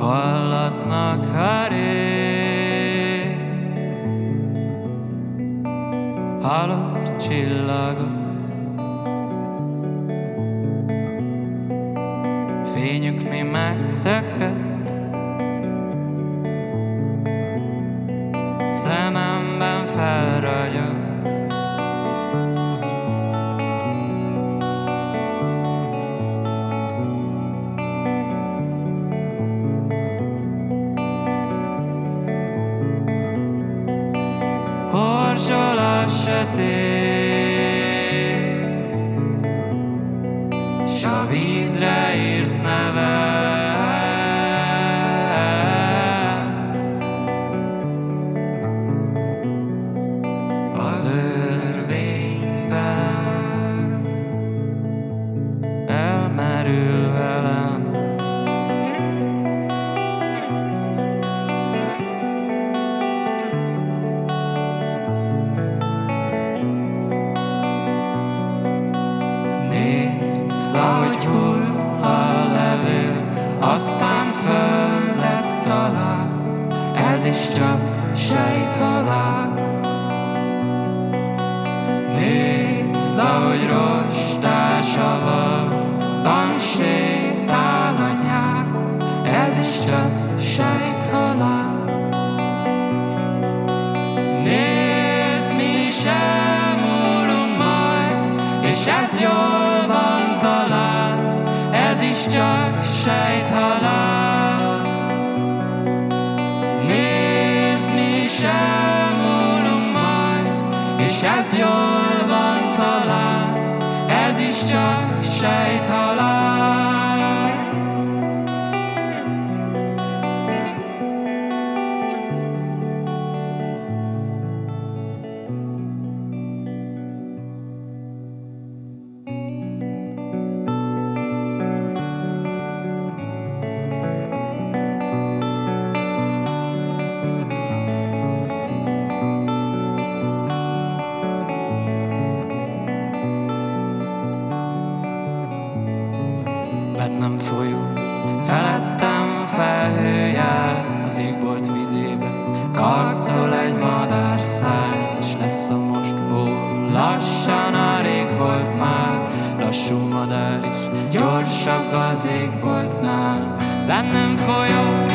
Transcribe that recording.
hallatnak a rég. Halott csillagok, fényük mi megszökött, Horzsol a Nézd, ahogy hull a levél, aztán földet talál, ez is csak sejthalál. Nézd, ahogy rostás a vadban sétál a nyár, ez is csak sejthalál. Nézd, mi is elmúlunk majd, és ez jól van talán, ez csak sejthalál. Nézd, mi elmúlunk majd, és ez jól van talán, ez is csak sejthalál. Bennem folyó. Felettem felhőjel az égbolt vizébe, karcol egy madárszár, és lesz a mostból. Lassan a rég volt már, lassú madár is, gyorsabb az égboltnál. Bennem folyó,